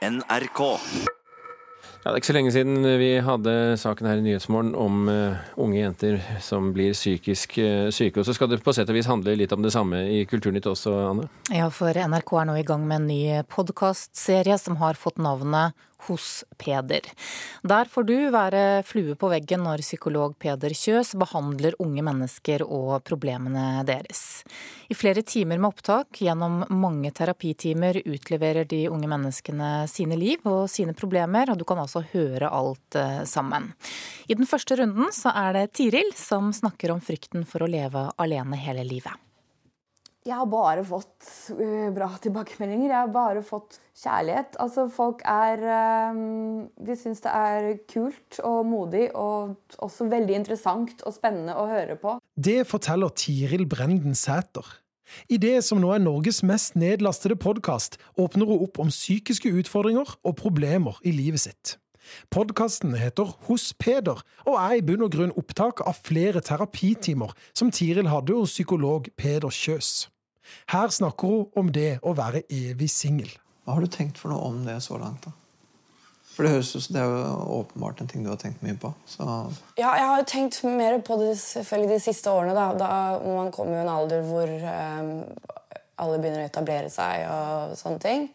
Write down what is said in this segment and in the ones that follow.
NRK. Ja, det er ikke så lenge siden vi hadde saken her i Nyhetsmorgen om uh, unge jenter som blir psykisk uh, syke. Og så skal det på sett og vis handle litt om det samme i Kulturnytt også, Anne? Ja, for NRK er nå i gang med en ny podkastserie som har fått navnet hos Peder. Der får du være flue på veggen når psykolog Peder Kjøs behandler unge mennesker og problemene deres. I flere timer med opptak gjennom mange terapitimer utleverer de unge menneskene sine liv og sine problemer, og du kan altså høre alt eh, sammen. I den første runden så er det Tiril som snakker om frykten for å leve alene hele livet. Jeg har bare fått uh, bra tilbakemeldinger. Jeg har bare fått kjærlighet. Altså, folk er um, De syns det er kult og modig og også veldig interessant og spennende å høre på. Det forteller Tiril Brenden Sæter. I det som nå er Norges mest nedlastede podkast, åpner hun opp om psykiske utfordringer og problemer i livet sitt. Podkasten heter Hos Peder, og er i bunn og grunn opptak av flere terapitimer som Tiril hadde hos psykolog Peder Kjøs. Her snakker hun om det å være evig singel. Hva har du tenkt for noe om det så langt? da? For Det høres ut det er jo åpenbart en ting du har tenkt mye på. Så. Ja, jeg har jo tenkt mer på det selvfølgelig de siste årene. Da, da Man kommer jo i en alder hvor um, alle begynner å etablere seg og sånne ting.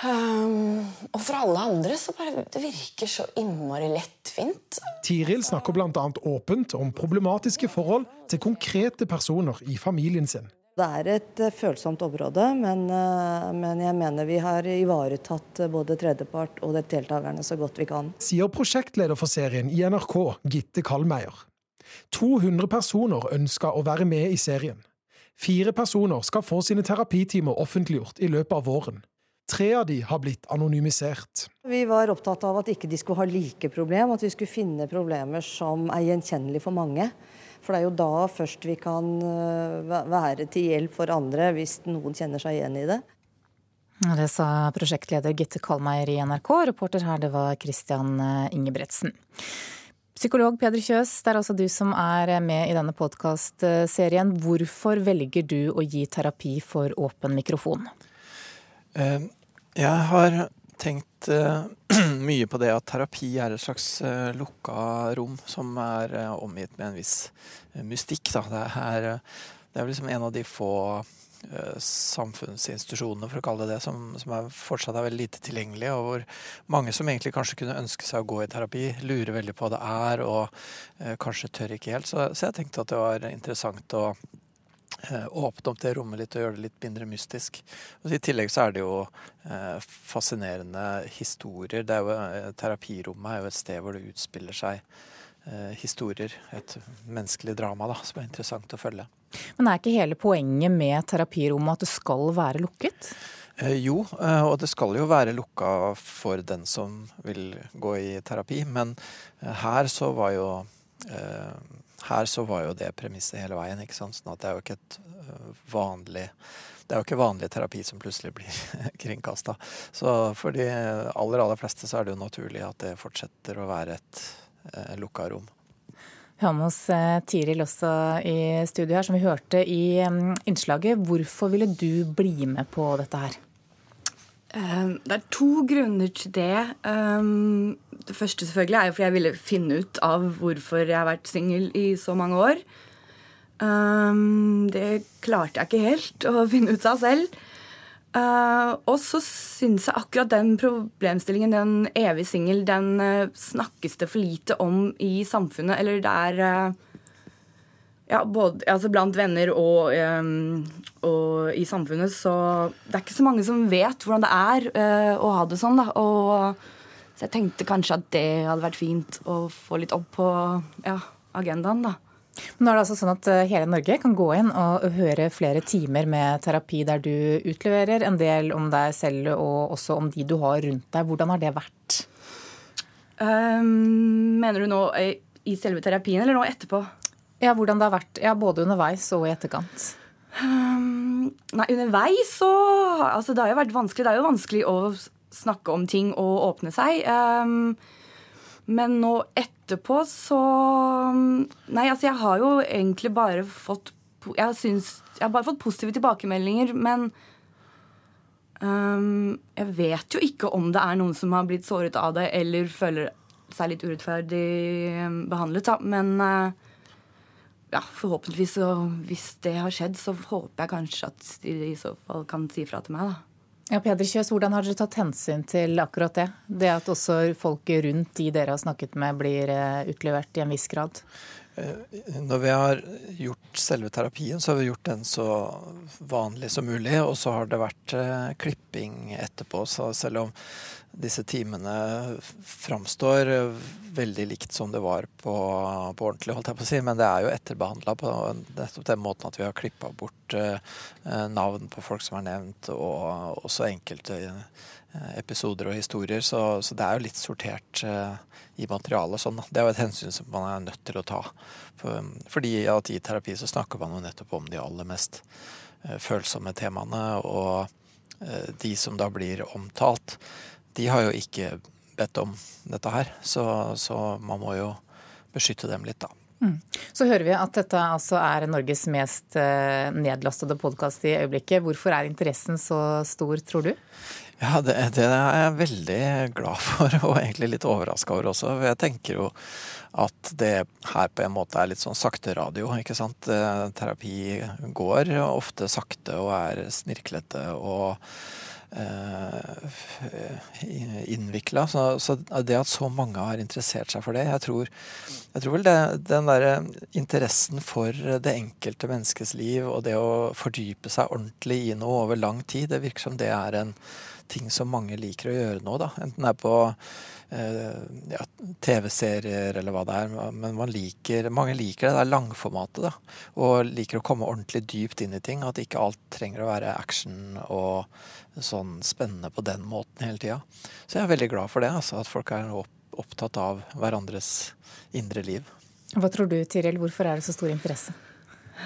Um, og for alle andre så bare det virker så innmari lettvint. Tiril snakker bl.a. åpent om problematiske forhold til konkrete personer i familien sin. Det er et uh, følsomt område, men, uh, men, jeg mener vi har ivaretatt uh, både tredjepart og deltakerne så godt vi kan. Sier prosjektleder for serien i NRK, Gitte Kalmeier. 200 personer ønsker å være med i serien. Fire personer skal få sine terapitimer offentliggjort i løpet av våren. Tre av de har blitt anonymisert. Vi var opptatt av at ikke de skulle ha like problem, at vi skulle finne problemer som er gjenkjennelige for mange. For det er jo da først vi kan øh, være til hjelp for andre, hvis noen kjenner seg igjen i det. Det sa prosjektleder Gitte Kalmeier i NRK. Reporter her, det var Christian øh, Ingebretsen. Psykolog Peder Kjøs, det er altså du som er med i denne podkastserien. Hvorfor velger du å gi terapi for åpen mikrofon? Jeg har tenkt uh, mye på det at terapi er et slags uh, lukka rom som er uh, omgitt med en viss mystikk. Da. Det, er, det er liksom en av de få samfunnsinstitusjonene, for å kalle det det, som, som er, fortsatt er veldig lite tilgjengelig, og hvor mange som egentlig kanskje kunne ønske seg å gå i terapi, lurer veldig på hva det er, og kanskje tør ikke helt. Så, så jeg tenkte at det var interessant å åpne opp det rommet litt og gjøre det litt mindre mystisk. Og I tillegg så er det jo eh, fascinerende historier. Det er jo, eh, terapirommet er jo et sted hvor det utspiller seg historier. Et menneskelig drama da, som er interessant å følge. Men er ikke hele poenget med terapirommet at det skal være lukket? Eh, jo, og det skal jo være lukka for den som vil gå i terapi. Men her så var jo eh, her så var jo det premisset hele veien. ikke sant? Sånn at det er jo ikke et øh, vanlig det er jo ikke vanlig terapi som plutselig blir kringkasta. Så for de aller, aller fleste så er det jo naturlig at det fortsetter å være et eh, lukka rom. Vi har med oss eh, Tiril også i studio her, som vi hørte i mm, innslaget. Hvorfor ville du bli med på dette her? Ehm, det er to grunner til det. Det første selvfølgelig er jo fordi jeg ville finne ut av hvorfor jeg har vært singel i så mange år. Um, det klarte jeg ikke helt å finne ut av selv. og så syns jeg akkurat den problemstillingen, den evig singel, den uh, snakkes det for lite om i samfunnet. Eller det er uh, ja, både altså blant venner og, um, og, i samfunnet. Så det er ikke så mange som vet hvordan det er uh, å ha det sånn. Da. Og, så jeg tenkte kanskje at det hadde vært fint å få litt opp på ja, agendaen. da. Nå er det altså sånn at eh, Hele Norge kan gå inn og høre flere timer med terapi der du utleverer en del om deg selv og også om de du har rundt deg. Hvordan har det vært? Um, mener du nå i selve terapien eller nå etterpå? Ja, Hvordan det har vært ja, både underveis og i etterkant? Um, nei, underveis så Altså, det har jo vært vanskelig. Det er jo vanskelig å snakke om ting og åpne seg. Um, men nå etterpå så Nei, altså, jeg har jo egentlig bare fått Jeg, synes, jeg har bare fått positive tilbakemeldinger, men Um, jeg vet jo ikke om det er noen som har blitt såret av det eller føler seg litt urettferdig um, behandlet, da. Men uh, ja, forhåpentligvis, så, hvis det har skjedd, så håper jeg kanskje at de i så fall kan si fra til meg, da. Ja, Peder Kjøs, Hvordan har dere tatt hensyn til akkurat det? Det at også folk rundt de dere har snakket med, blir uh, utlevert i en viss grad? Eh, når vi har gjort selve terapien, så har vi gjort den så vanlig som mulig. Og så har det vært eh, klipping etterpå. Så selv om disse timene framstår veldig likt som det var på, på, ordentlig, holdt jeg på å si, men det er jo etterbehandla på nettopp den måten at vi har klippa bort eh, navn på folk som er nevnt, og også enkelte episoder og historier. Så, så det er jo litt sortert i materialet. Sånn. Det er jo et hensyn som man er nødt til å ta. For, fordi at i terapi så snakker man jo nettopp om de aller mest følsomme temaene. Og de som da blir omtalt, de har jo ikke bedt om dette her. Så, så man må jo beskytte dem litt, da. Mm. Så hører vi at dette altså er Norges mest uh, nedlastede podkast i øyeblikket. Hvorfor er interessen så stor, tror du? Ja, det, det, er jeg veldig glad for, og egentlig litt overraska over også. Jeg tenker jo at det her på en måte er litt sånn sakte radio, ikke sant. Eh, terapi går ofte sakte og er snirklete og eh, innvikla. Så, så, det at så mange har interessert seg for det Jeg tror, jeg tror vel det, den derre interessen for det enkelte menneskes liv og det å fordype seg ordentlig i noe over lang tid, det virker som det er en ting som mange liker å gjøre nå. da. Enten det er på eh, ja, TV-serier eller hva det er. Men liker, mange liker det der langformatet. da, Og liker å komme ordentlig dypt inn i ting. At ikke alt trenger å være action og sånn spennende på den måten hele tida. Så jeg er veldig glad for det. altså, At folk er opptatt av hverandres indre liv. Hva tror du, Tiril? Hvorfor er det så stor interesse?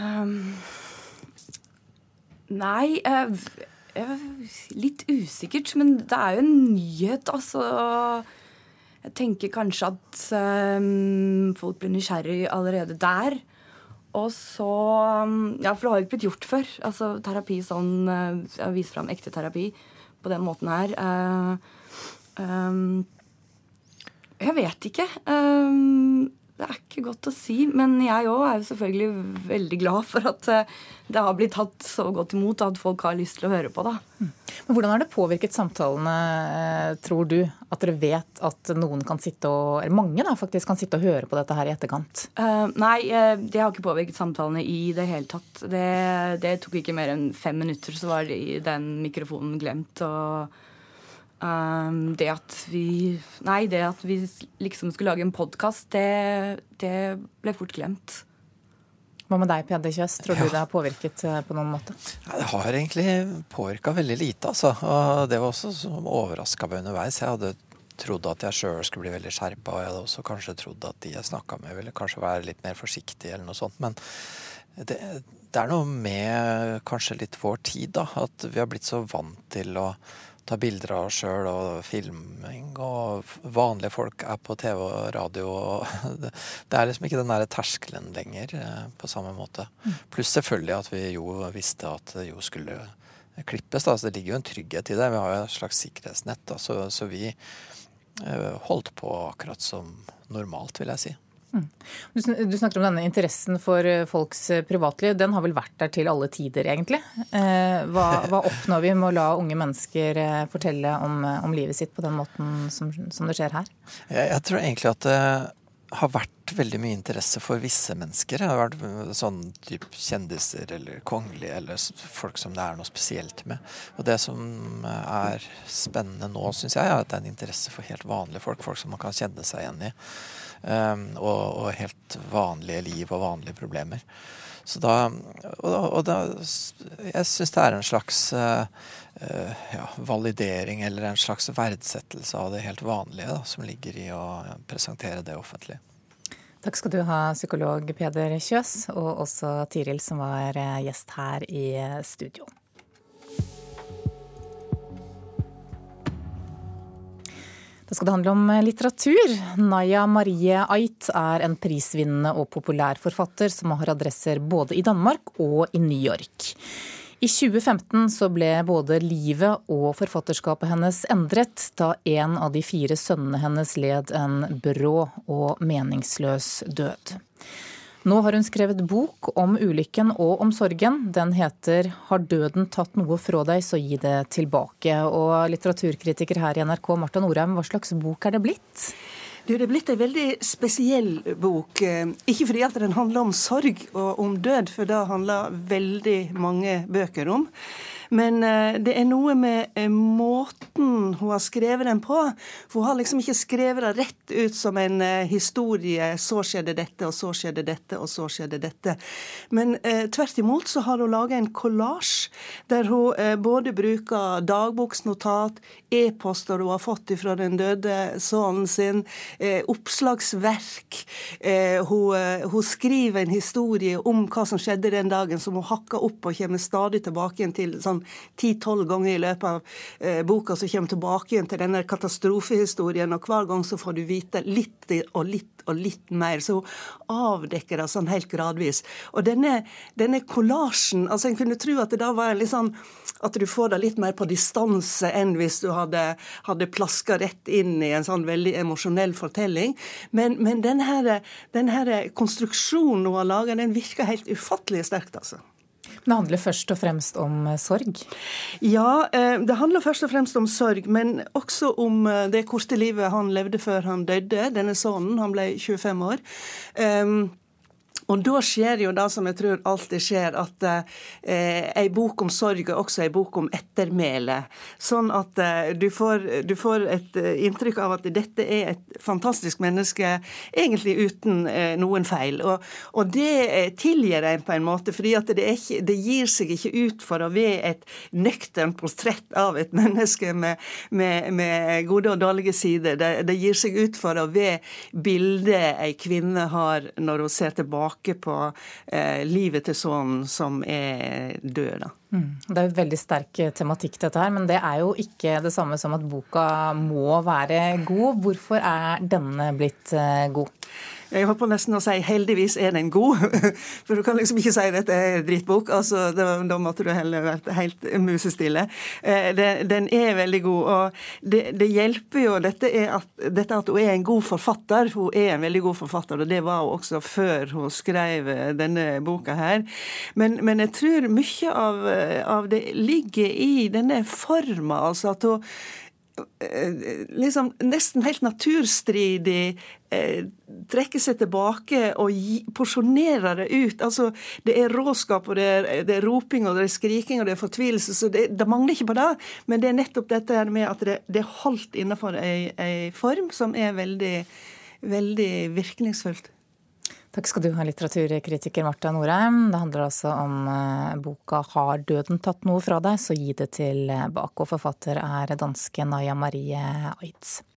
Um, nei, uh, Litt usikkert, men det er jo en nyhet, altså. Jeg tenker kanskje at um, folk blir nysgjerrig allerede der. Og så Ja, for det har jo ikke blitt gjort før. Altså terapi sånn Jeg viser fram ekte terapi på den måten her. Uh, um, jeg vet ikke. Um, det er ikke godt å si, men jeg òg er jo selvfølgelig veldig glad for at eh, det har blitt tatt så godt imot at folk har lyst til å høre på det. Mm. Men Hvordan har det påvirket samtalene, eh, tror du? At dere vet at noen kan sitte og Eller mange da, faktisk kan sitte og høre på dette her i etterkant? Uh, nei, det har ikke påvirket samtalene i det hele tatt. Det, det tok ikke mer enn fem minutter, så var den mikrofonen glemt. og Um, det at vi Nei, det at vi liksom skulle lage en podkast, det, det, ble fort glemt. Hva med deg, Peder Kjøs? Tror du det har påvirket uh, på noen måte? Ja, det har egentlig påvirka veldig lite, altså. Og det var også som overraska meg underveis. Jeg hadde trodd at jeg sjøl skulle bli veldig skjerpa, og jeg hadde også kanskje trodd at de jeg snakka med, ville kanskje være litt mer forsiktige eller noe sånt. Men det, det er noe med kanskje litt vår tid, da. At vi har blitt så vant til å ta bilder av oss sjøl og filming. Og vanlige folk er på TV og radio. Og det er liksom ikke den der terskelen lenger eh, på samme måte. Mm. Pluss selvfølgelig at vi jo visste at det jo skulle klippes. Da. Så det ligger jo en trygghet i det. Vi har jo et slags sikkerhetsnett. Da. Så, så vi eh, holdt på akkurat som normalt, vil jeg si. Mm. Du snakker om denne interessen for eh, folks eh, privatliv. Den har vel vært der til alle tider, egentlig. Eh, hva, hva oppnår vi med å la unge mennesker fortelle om, om livet sitt på den måten som, som, det skjer her? Jeg, jeg tror egentlig at det har vært veldig mye interesse for visse mennesker. Det har vært sånn type kjendiser eller kongelige eller folk som det er noe spesielt med. Og det som er spennende nå, syns jeg, er at det er en interesse for helt vanlige folk. Folk som man kan kjenne seg igjen i. Ehm, og, og, helt vanlige liv og vanlige problemer. Så da, og, og da Jeg syns det er en slags uh, ja, validering eller en slags verdsettelse av det helt vanlige da, som ligger i å presentere det offentlig. Takk skal du ha, psykolog Peder Kjøs, og også Tiril, som var eh, gjest her i studio. Da skal det handle om eh, litteratur. Naya Marie Ait er en prisvinnende og populær forfatter som har adresser både i Danmark og i New York. I 2015 så ble både livet og forfatterskapet hennes endret da en av de fire sønnene hennes led en brå og meningsløs død. Nå har hun skrevet bok om ulykken og om sorgen. Den heter 'Har døden tatt noe fra deg, så gi det tilbake'. Og litteraturkritiker her i NRK, Marta Norheim, hva slags bok er det blitt? Du, det er blitt en veldig spesiell bok. Eh, ikke fordi at den handler om sorg og om død, for det handler veldig mange bøker om. Men eh, det er noe med eh, måten hun har skrevet den på. For hun har liksom ikke skrevet det rett ut som en eh, historie. Så skjedde dette, og så skjedde dette, og så skjedde dette. Men eh, tvert imot så har hun laga en kollasj der hun eh, både bruker dagboksnotat, e-poster hun har fått fra den døde sønnen sin, eh, oppslagsverk. Hun, hun, skriver en historie om hva som skjedde den dagen, som hun hakker opp og kommer stadig tilbake igjen til sånn ti-tolv ganger i løpet av eh, boka som kommer tilbake igjen til denne katastrofehistorien, og hver gang så får du vite litt og litt og litt mer. Så hun avdekker det sånn helt gradvis. Og denne, denne kollasjen altså En kunne tro at det da var litt sånn at du får det litt mer på distanse enn hvis du hadde, hadde plaska rett inn i en sånn veldig emosjonell fortelling. Men, men denne, denne konstruksjonen hun har laga, den virker helt ufattelig sterkt, altså. Det handler først og fremst om eh, sorg? Ja, eh, det handler først og fremst om sorg, men også om eh, det korte livet han levde før han døde. Denne sønnen, han ble 25 år. Og da skjer jo det som jeg tror alltid skjer, at eh, ei bok om sorg er også ei bok om ettermæle. Sånn at eh, du, får, du, får, et eh, inntrykk av at dette er et fantastisk menneske, egentlig uten eh, noen feil. Og, og det eh, tilgir en på en måte, fordi at det, ikke, det, gir seg ikke ut for å være et nøkternt portrett av et menneske med, med, med gode og dårlige sider. Det, det, gir seg ut for å være bildet ei kvinne har når hun ser tilbake tilbake på eh, livet til sønnen som er død. da. Mm. Det er jo veldig sterk tematikk dette her, men det er jo ikke det samme som at boka må være god. Hvorfor er denne blitt eh, god? Jeg holdt på nesten å si 'heldigvis er den god', for du kan liksom ikke si dette er drittbok. Altså, da måtte du heller vært helt musestille. Eh, den er veldig god, og det, det hjelper jo dette, at, dette at hun er en god forfatter. Hun er en veldig god forfatter, og det var hun også før hun skrev denne boka her. Men, men jeg tror mye av, av det ligger i denne forma, altså at hun Eh, liksom nesten helt naturstridig eh, trekker seg tilbake og porsjonerer det ut. Altså, Det er råskap, og det er, det er, roping, og det er skriking og det er fortvilelse. så det, det, mangler ikke på det. Men det er nettopp dette her med at det, det er holdt innenfor ei, ei form som er veldig, veldig virkningsfullt. Takk skal du ha, litteraturkritiker Marta Norheim. Det handler altså om uh, boka 'Har døden tatt noe fra deg, så gi det tilbake'. Og forfatter er danske Naya Marie Aitz.